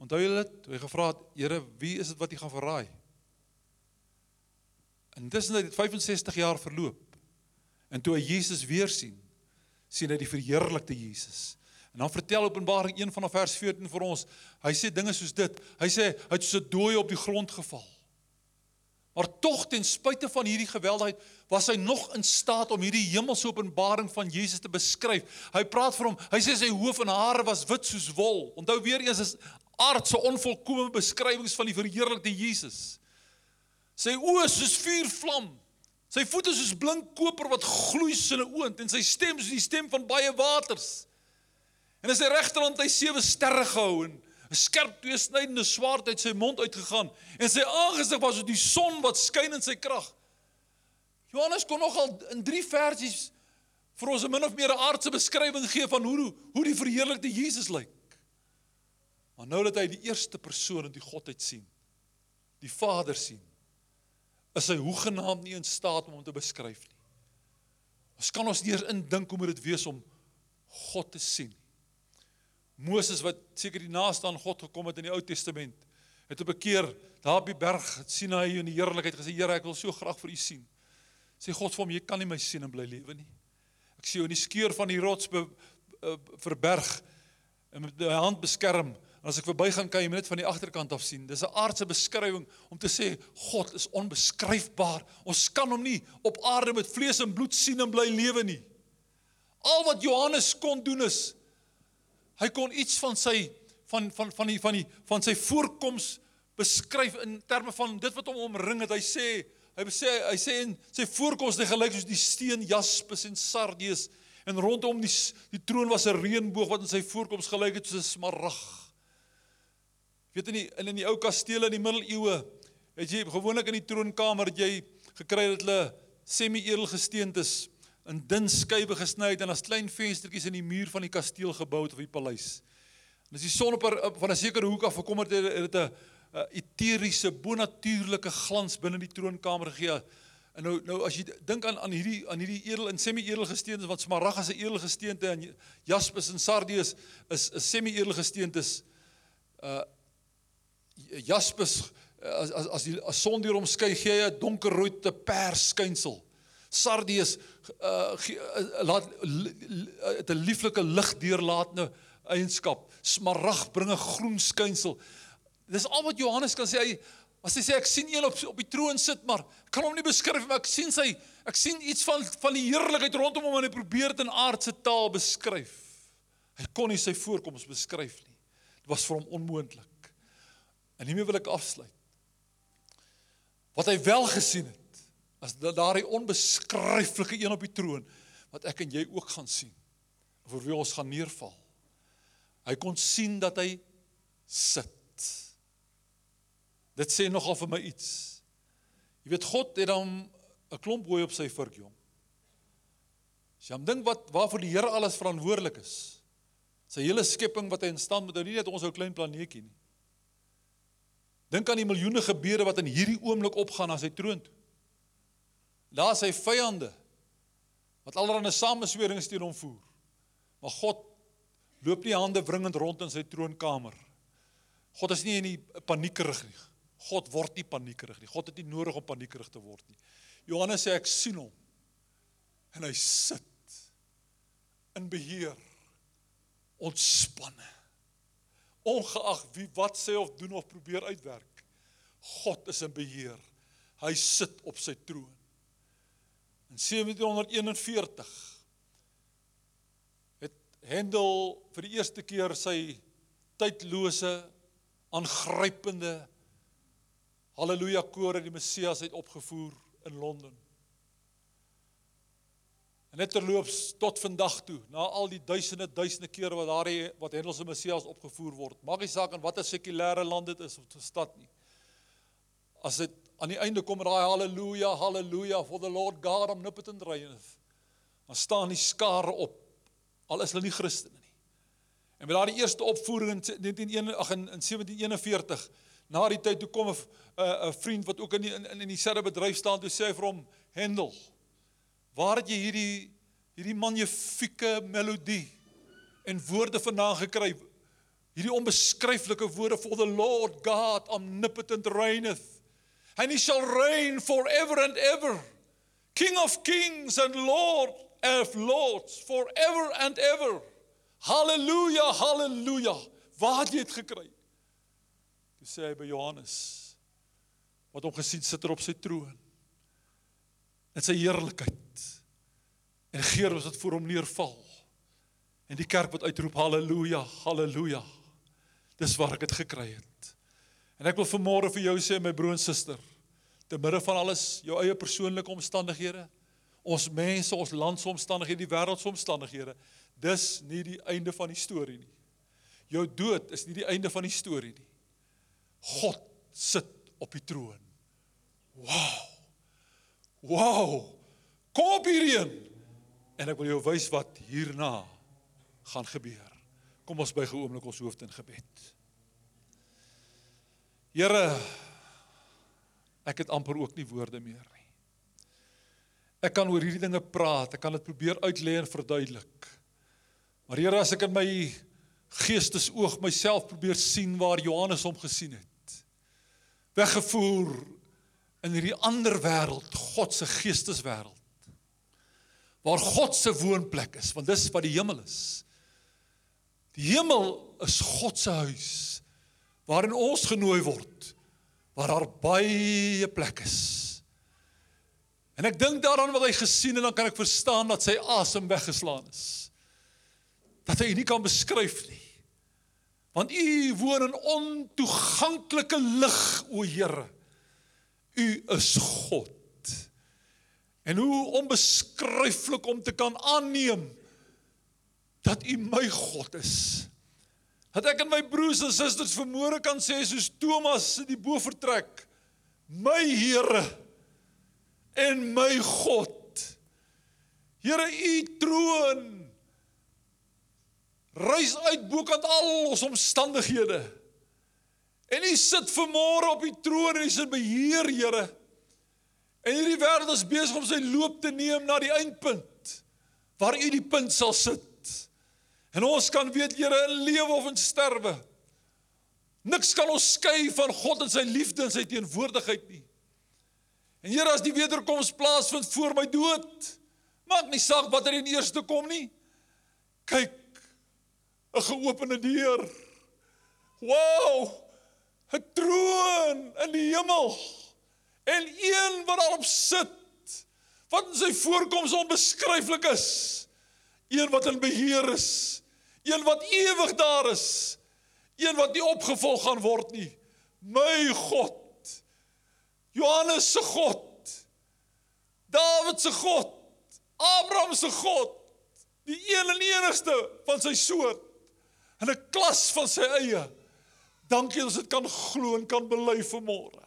S1: Onthou jy dit? Hy gevra het, Here, wie is dit wat jy gaan verraai? En tussen dit 65 jaar verloop. En toe hy Jesus weer sien, sien hy die verheerlikte Jesus. En dan vertel Openbaring 1 vanaf vers 14 vir ons. Hy sê dinge soos dit. Hy sê hy het so 'n dooie op die grond geval. Maar tog ten spyte van hierdie geweldigheid was hy nog in staat om hierdie hemelse openbaring van Jesus te beskryf. Hy praat vir hom. Hy sê sy hoof en hare was wit soos wol. Onthou weer eens is aardse onvolkomme beskrywings van die verheerlikte Jesus. Sy oë soos vuurvlam. Sy voete soos blink koper wat gloei soos 'n oond en sy stem soos die stem van baie waters. En in sy regterhand hy sewe sterre gehou en 'n skerp tweesnydende swaard uit sy mond uitgegaan en sy aangesig was soos die son wat skyn in sy krag. Johannes kon nogal in 3 versies vir ons 'n min of meer aardse beskrywing gee van hoe hoe die verheerlikte Jesus lyk. Maar nou dat hy die eerste persoon in die godheid sien, die Vader sien, is hy hoegenaamd nie in staat om hom te beskryf nie. Ons kan ons nie eens indink hoe moet dit wees om God te sien. Moses wat seker die naaste aan God gekom het in die Ou Testament, het op 'n keer daar op die berg Sinaï in die heerlikheid gesê, Here, ek wil so graag vir U sien. Sê God vir hom, jy kan nie my sien en bly lewe nie. Ek sien jou in die skeur van die rots be, uh, verberg en met my hand beskerm. En as ek verbygaan kan jy net van die agterkant af sien. Dis 'n aardse beskrywing om te sê God is onbeskryfbaar. Ons kan hom nie op aarde met vlees en bloed sien en bly lewe nie. Al wat Johannes kon doen is Hy kon iets van sy van van van die van die van sy voorkoms beskryf in terme van dit wat hom omring het. Hy sê hy sê hy sê in sy voorkoms het gelyk soos die steen jaspis en sardius en rondom die die troon was 'n reënboog wat in sy voorkoms gelyk het soos 'n smarag. Weet in die in in die ou kastele in die middeleeue het jy gewoonlik in die troonkamer het jy gekry dat hulle semi-edelgesteentes in dun skywe gesny het en as klein venstertjies in die muur van die kasteel gebou het of die paleis. En as die son op, op van 'n sekere hoek af gekom het, het dit 'n eteriese, bonatuurlike glans binne die troonkamer gegee. En nou nou as jy dink aan aan hierdie aan hierdie edel en semi-edel gesteentes wat smarag as 'n edel gesteente en jaspis en sardius is 'n semi-edel gesteentes uh jaspis as as as die as son deur hom skei gee hy 'n donkerrooi te pers skynsel. Sardius uh, uh laat het 'n lieflike lig deurlaatende eienskap. Smarag bring 'n groen skynsel. Dis al wat Johannes kan sê. Hy as hy sê ek sien een op op die troon sit, maar kan hom nie beskryf maar ek sien sy ek sien iets van van die heerlikheid rondom hom en hy probeer dit in aardse taal beskryf. Hy kon nie sy voorkoms beskryf nie. Dit was vir hom onmoontlik. En hiermee wil ek afsluit. Wat hy wel gesien het as daardie onbeskryflike een op die troon wat ek en jy ook gaan sien vir wie ons gaan neerval. Hy kon sien dat hy sit. Dit sê nogal vir my iets. Jy weet God het hom 'n klomp hooi op sy vurk jong. As jy dink wat waarvoor die Here alles verantwoordelik is. Sy hele skepping wat hy in stand moet hou, nie net ons ou klein planeetjie nie. Dink aan die miljoene gebede wat in hierdie oomblik opgaan na sy troon toe. Daar sy vyande wat allerlei sameswerings teen hom voer. Maar God loop nie hande wringend rond in sy troonkamer. God is nie in die paniekerig nie. God word nie paniekerig nie. God het nie nodig om paniekerig te word nie. Johannes sê ek sien hom en hy sit in beheer ontspanne ongeag wie wat sê of doen of probeer uitwerk God is in beheer hy sit op sy troon in 1741 het Handel vir die eerste keer sy tydlose aangrypende Halleluja koor in die Messias het opgevoer in Londen. En net terloops tot vandag toe, na al die duisende duisende kere wat daar wat Hendel se Messias opgevoer word. Maak nie saak in watter sekulêre land dit is of 'n stad nie. As dit aan die einde kom raai haleluja, haleluja for the Lord God omnipotent reigneth. Dan staan die skare op al is hulle nie Christene nie. En met daardie eerste opvoering in 19 ag in 1741 na die tyd toe kom 'n 'n vriend wat ook in die, in in dieselfde bedryf staan toe sê hy vir hom Hendel Waar het jy hierdie hierdie magnifieke melodie en woorde vandaan gekry? Hierdie onbeskryflike woorde for the Lord God omnipotent reigneth. And he shall reign forever and ever. King of kings and Lord of lords forever and ever. Halleluja, halleluja. Waar het jy dit gekry? Toe sê by Johannes wat hom gesien sit er op sy troon in sy heerlikheid. En geer was dit voor hom neerval. En die kerk wat uitroep haleluja, haleluja. Dis waar ek dit gekry het. En ek wil vanmôre vir jou sê my broer en suster, te midde van alles, jou eie persoonlike omstandighede, ons mense, ons landsomstandighede, die wêreldsomstandighede, dis nie die einde van die storie nie. Jou dood is nie die einde van die storie nie. God sit op die troon. Wow. Wow. Kom op hierheen. En ek wil jou wys wat hierna gaan gebeur. Kom ons buig 'n oomblik ons hoofde in gebed. Here, ek het amper ook nie woorde meer nie. Ek kan oor hierdie dinge praat, ek kan dit probeer uitlê en verduidelik. Maar Here, as ek in my geestesoog myself probeer sien waar Johannes hom gesien het. Weggevoer in hierdie ander wêreld, God se geesteswêreld. Waar God se woonplek is, want dis wat die hemel is. Die hemel is God se huis waarin ons genooi word waar daar baie plek is. En ek dink daaraan wat hy gesien en dan kan ek verstaan dat sy asem weggeslaan is. Dat hy nie kan beskryf nie. Want u woon in ontoeganklike lig, o Here. U is God. En hoe onbeskryflik om te kan aanneem dat U my God is. Dat ek en my broers en susters vermoere kan sê soos Thomas in die bofortrek, my Here en my God. Here, U troon reis uit bokant al ons omstandighede. En U sit vermôre op die troon en U se beheer, Here. En hierdie wêreld is besig om sy loop te neem na die eindpunt waar U die punt sal sit. En ons kan weet, Here, in lewe of in sterwe. Niks kan ons skei van God en sy liefde en sy teenwoordigheid nie. En Here, as die wederkoms plaasvind voor my dood, maak nie saak wat er in eerste kom nie. Kyk, 'n geopende deur. Wow! 'n troon in die hemel en een wat daarop sit wat in sy voorkoms onbeskryflik is een wat in beheer is een wat ewig daar is een wat nie opgevolg gaan word nie my God Johannes se God Dawid se God Abraham se God die een en enigste van sy soort in 'n klas van sy eie Dankie ons dit kan glo en kan bely vanmôre.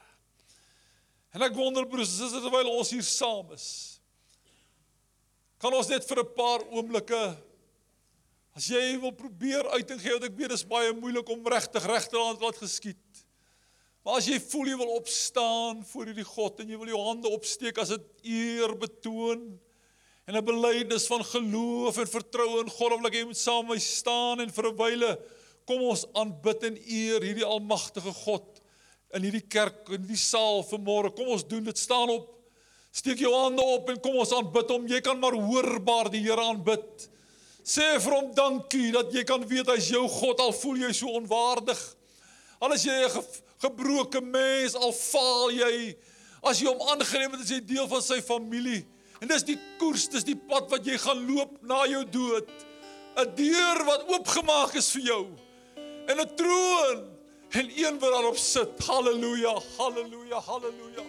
S1: En ek wonder broers, is dit terwyl ons hier saam is? Kan ons net vir 'n paar oomblikke As jy wil probeer uiting gee, wat ek weet is baie moeilik om regtig regte hand laat geskied. Maar as jy voel jy wil opstaan voor hierdie God en jy wil jou hande opsteek as dit eer betoon en 'n belydenis van geloof en vertroue in God, ek jy moet saam met my staan en vir 'n wyle kom ons aanbid en eer hierdie almagtige God in hierdie kerk in die saal vanmôre. Kom ons doen dit staan op. Steek jou hande op en kom ons aanbid hom. Jy kan maar hoorbaar die Here aanbid. Sê vir hom dankie dat jy kan weet hy's jou God al voel jy so onwaardig. Al is jy 'n ge gebroke mens, al faal jy, as jy hom aangeneem het as jy deel van sy familie. En dis die koers, dis die pad wat jy gaan loop na jou dood. 'n Deur wat oopgemaak is vir jou. En 'n troon en een wat daarop sit. Halleluja, halleluja, halleluja.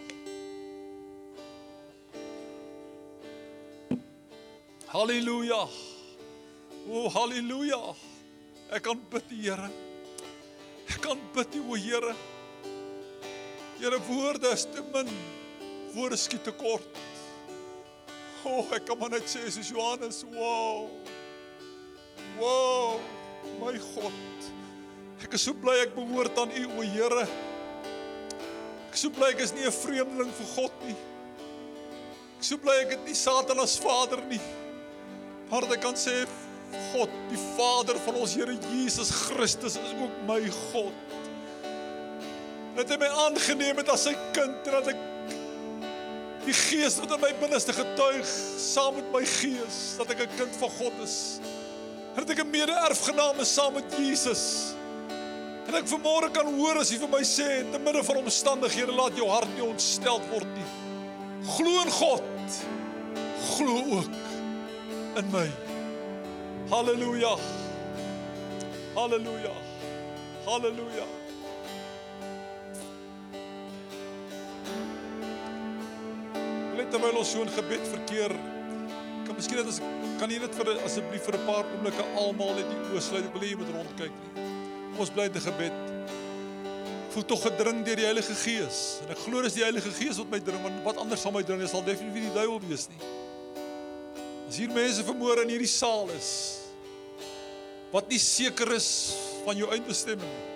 S1: Halleluja. O, oh, halleluja. Ek kan bid, Here. Ek kan bid, o Here. Here woorde is te min. Woorde skiet te kort. O, oh, ek kan maar net sê soos Johannes, wow. Wow, my God. Ek is so bly ek behoort aan U, o Here. Ek is so bly ek is nie 'n vreemdeling vir God nie. Ek is so bly ek het nie Satan as vader nie. Maar ek kan sê God, die Vader van ons Here Jesus Christus is ook my God. Dat hy my aangeneem het as sy kind en dat ek die Gees wat in my binneste getuig saam met my gees dat ek 'n kind van God is. Dat ek 'n mede-erfgenaam is saam met Jesus. En ek vanmôre kan hoor as hy vir my sê te midde van omstandighede laat jou hart nie ontstel word nie. Glo in God. Glo ook in my. Halleluja. Halleluja. Halleluja. Net terwyl ons so 'n gebed verkeer, kan miskien net as kan jy net vir asseblief vir 'n paar oomblikke almal net die oë sluit. Ek wil hê jy moet rondkyk nie. Ons bly te gebed. Ek voel tog gedring deur die Heilige Gees en ek glo dis die Heilige Gees wat my dring want wat anders sal my dring? Dit sal definitief die duiwel wees nie. As hier mense vermoor in hierdie saal is wat nie seker is van jou eindbestemming nie.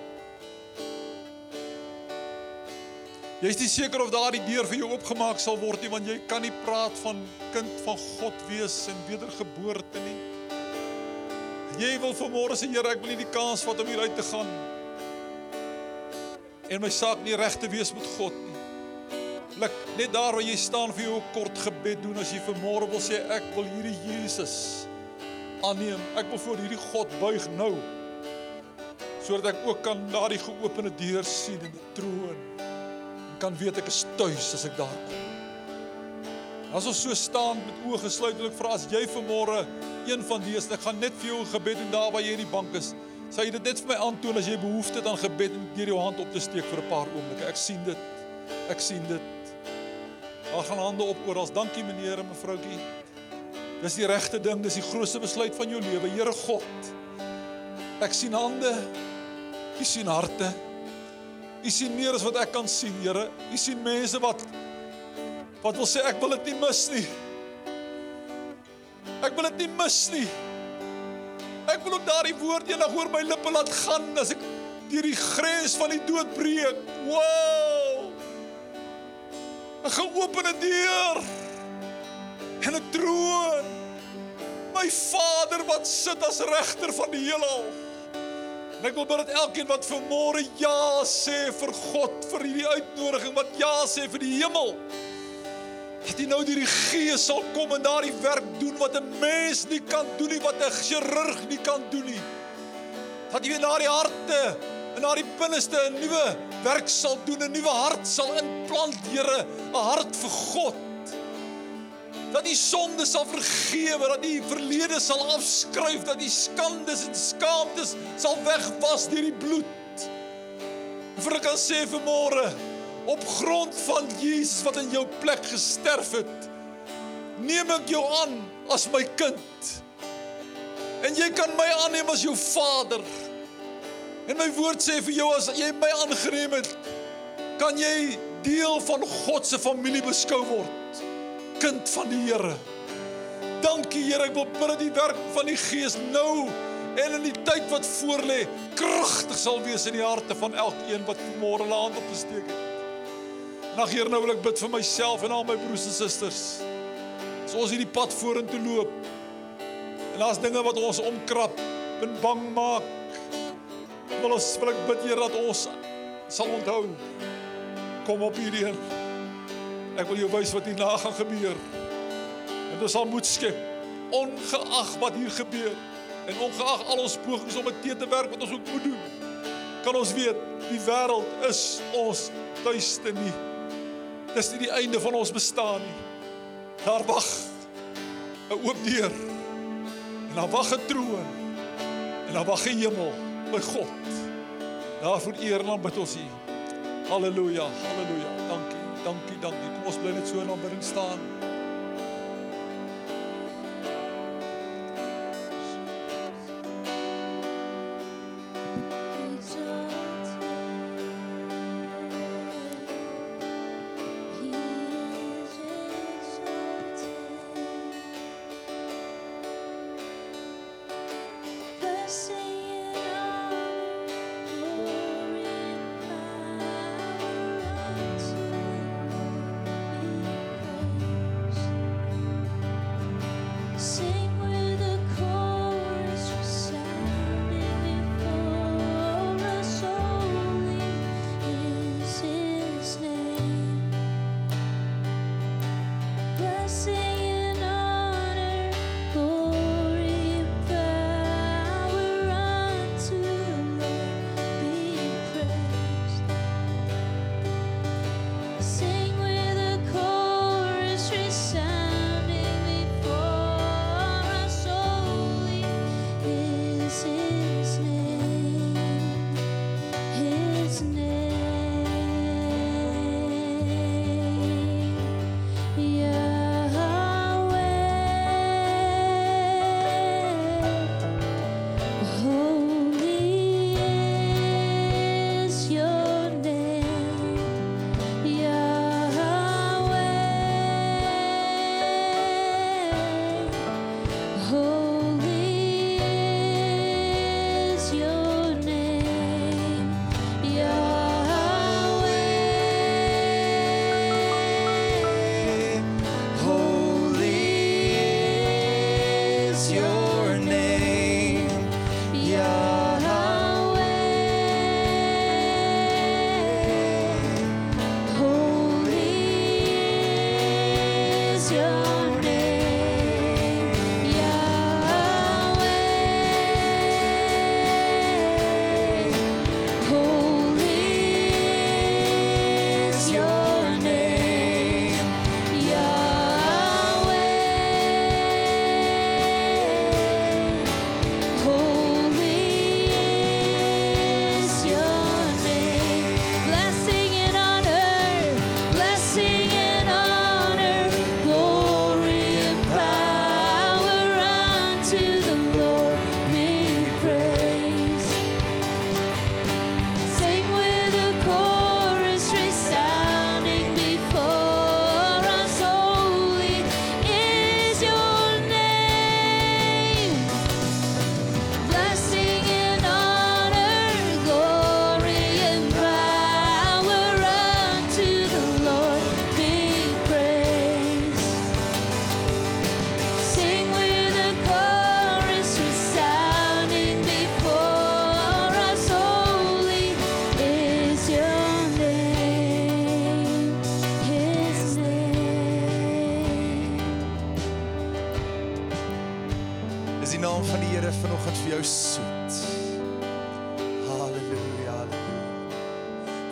S1: Jy is nie seker of daardie deur vir jou oopgemaak sal word nie want jy kan nie praat van kind van God wees en wedergeboorte nie. Jy wil vanmôre sê Here, ek wil nie die kans vat om hier uit te gaan en my saak nie reg te wees met God nie. Lek net daar waar jy staan vir jou kort gebed doen as jy vanmôre wil sê ek wil hierdie Jesus aanneem. Ek wil voor hierdie God buig nou. Sodat ek ook kan daardie geopende deur sien in die troon en kan weet ek is tuis as ek daar kom. As ons so staan met oë gesluit, wil ek vra as jy vanmôre een van die is, ek gaan net vir jou gebed doen daar waar jy in die bank is. Sê jy dit net vir my aantoon as jy behoefte het aan gebed en deur jou hand op te steek vir 'n paar oomblikke. Ek sien dit. Ek sien dit. Daar gaan hande op oral. Dankie meneer en mevroutjie. Dis die regte ding, dis die grootste besluit van jou lewe, Here God. Ek sien hande. Ek sien harte. Ek sien meer as wat ek kan sien, Here. Ek sien mense wat wat wil sê ek wil dit nie mis nie. Ek wil dit nie mis nie. Ek wil ook daardie woord eendag oor my lippe laat gaan as ek deur die grens van die dood breek. Wow! 'n geopende deur en 'n troon. My Vader wat sit as regter van die heelal. En ek wil bid dat elkeen wat vanmôre ja sê vir God vir hierdie uitnodiging wat ja sê vir die hemel. Dat jy nou deur die Gees sal kom en daardie werk doen wat 'n mens nie kan doen nie, wat 'n chirurg nie kan doen nie. Dat jy in daardie harte en daardie binneste 'n nuwe werk sal doen, 'n nuwe hart sal implant, Here, 'n hart vir God. Dat die sonde sal vergewe, dat die verlede sal afskryf, dat die skandes en skaamtes sal wegwas deur die bloed. Vir ek kan sê vanmôre op grond van Jesus wat in jou plek gesterf het, neem ek jou aan as my kind. En jy kan my aanneem as jou vader. En my woord sê vir jou as jy my aangeneem het, kan jy deel van God se familie beskou word. Kind van die Here. Dankie Here, ek wil bid dat die werk van die Gees nou
S2: en in die tyd wat voorlê kragtig sal wees in die harte van elkeen wat môre hand opgesteek het. En ag Here, nou wil ek bid vir myself en al my broers en susters. As ons hierdie pad vorentoe loop en daar's dinge wat ons omkrap en bang maak. Wil ons wil ek bid Here dat ons sal onthou kom op hierdie Ek wil jou wys wat hierna gaan gebeur. En ons sal moed skep ongeag wat hier gebeur en ongeag al ons pogings om dit te werk wat ons ook moet doen. Kan ons weet die wêreld is ons tuiste nie. Dis nie die einde van ons bestaan nie. Daar wag 'n oop deur. En daar wag 'n troon. En daar wag 'n hemel by God. Daarvoor eer en aanbid ons U. Halleluja. Halleluja. Dankie. Dankie, dankie. Kom ons bly net so in aanbidding staan.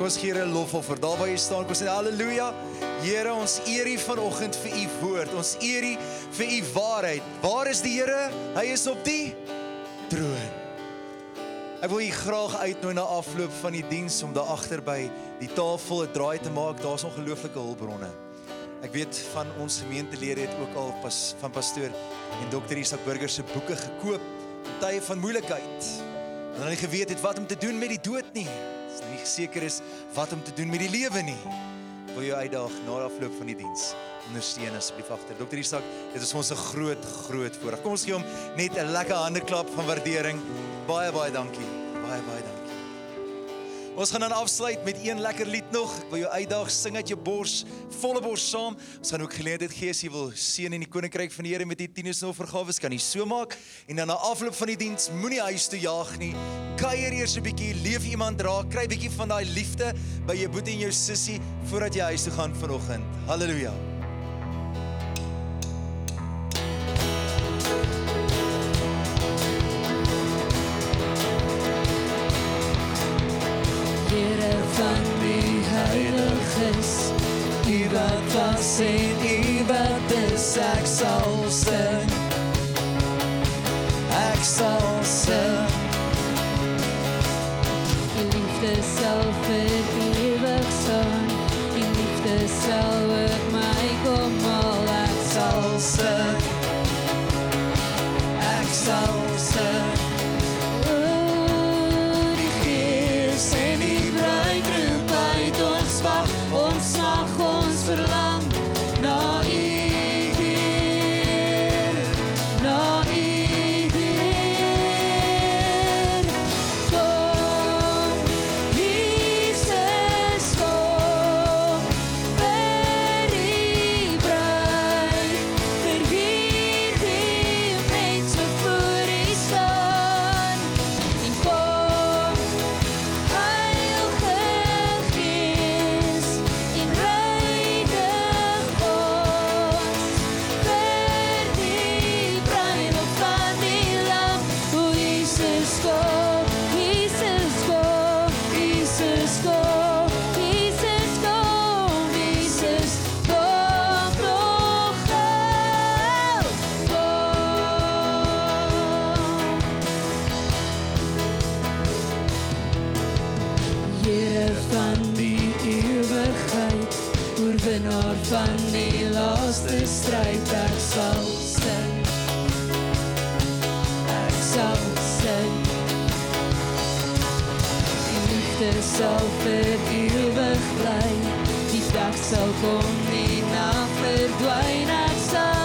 S3: Ons gee Here lofoffer. Daar waar jy staan, kom sê haleluja. Here, ons eer U vanoggend vir U woord. Ons eer U vir U waarheid. Waar is die Here? Hy is op die troon. Ek wil U graag uitnooi na afloop van die diens om daar agter by die tafel 'n draai te maak. Daar's ongelooflike hulpbronne. Ek weet van ons gemeentelede het ook al pas van pastoor en dokter Isak Burger se boeke gekoop in tye van moeilikheid. Hulle geweet het wat om te doen met die dood nie nie seker is wat om te doen met die lewe nie. wil jou uitdaag na afloop van die diens. Ondersteun asseblief agter. Dokter Isak, dit is ons 'n groot groot voorreg. Kom ons gee hom net 'n lekker handeklap van waardering. Baie baie dankie. Baie baie dankie. Ons gaan dan afsluit met een lekker lied nog. Ek wil jou uitdaag, sing uit jou bors, volle bors saam. Ons gaan ook geleentheid gee as jy wil seën in die koninkryk van die Here met die tieners en offergawes, kan jy so maak. En dan na afloop van die diens, moenie huis toe jaag nie. Kuier eers 'n bietjie, leef iemand raak, kry bietjie van daai liefde by jou boetie en jou sussie voordat jy huis toe gaan vanoggend. Halleluja.
S2: Heiliges U wat was en U wat sal vir ewig bly. Die dag sal kom, die nag verdwyn, ek sal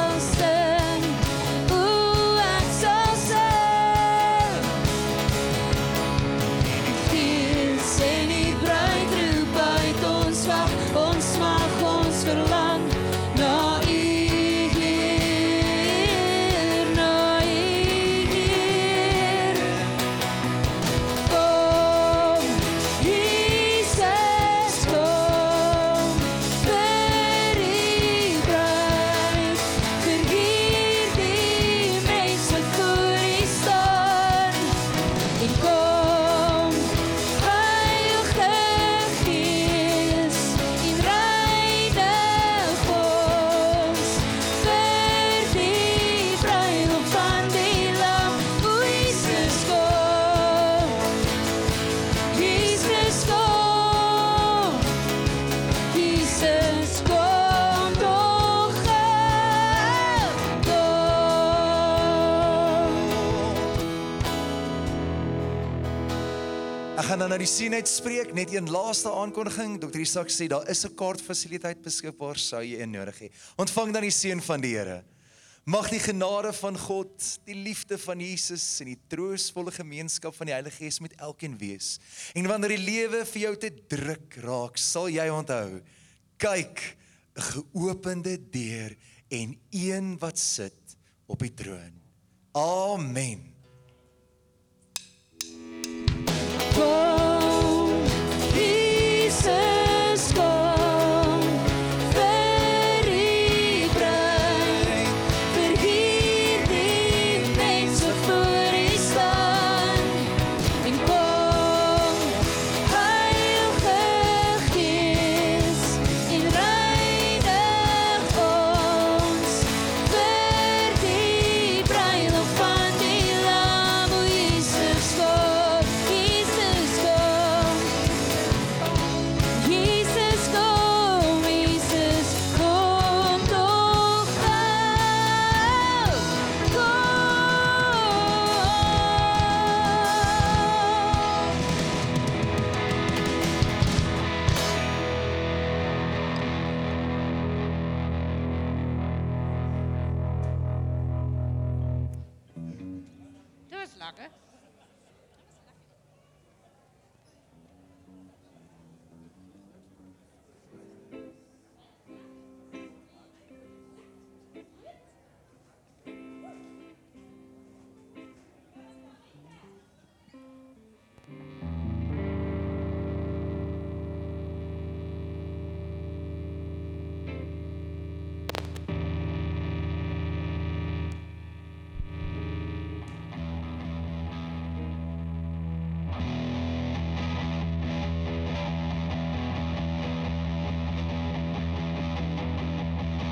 S2: na die
S3: sien uitspreek, net een laaste aankondiging. Dr. Isak sê daar is 'n kaartfasiliteit beskikbaar sou jy een nodig hê. Ontvang dan die seën van die Here. Mag die genade van God, die liefde van Jesus en die troostvolle gemeenskap van die Heilige Gees met elkeen wees. En wanneer die lewe vir jou te druk raak, sal jy onthou, kyk, 'n geopende deur en een wat sit op die troon. Amen.
S2: Kom,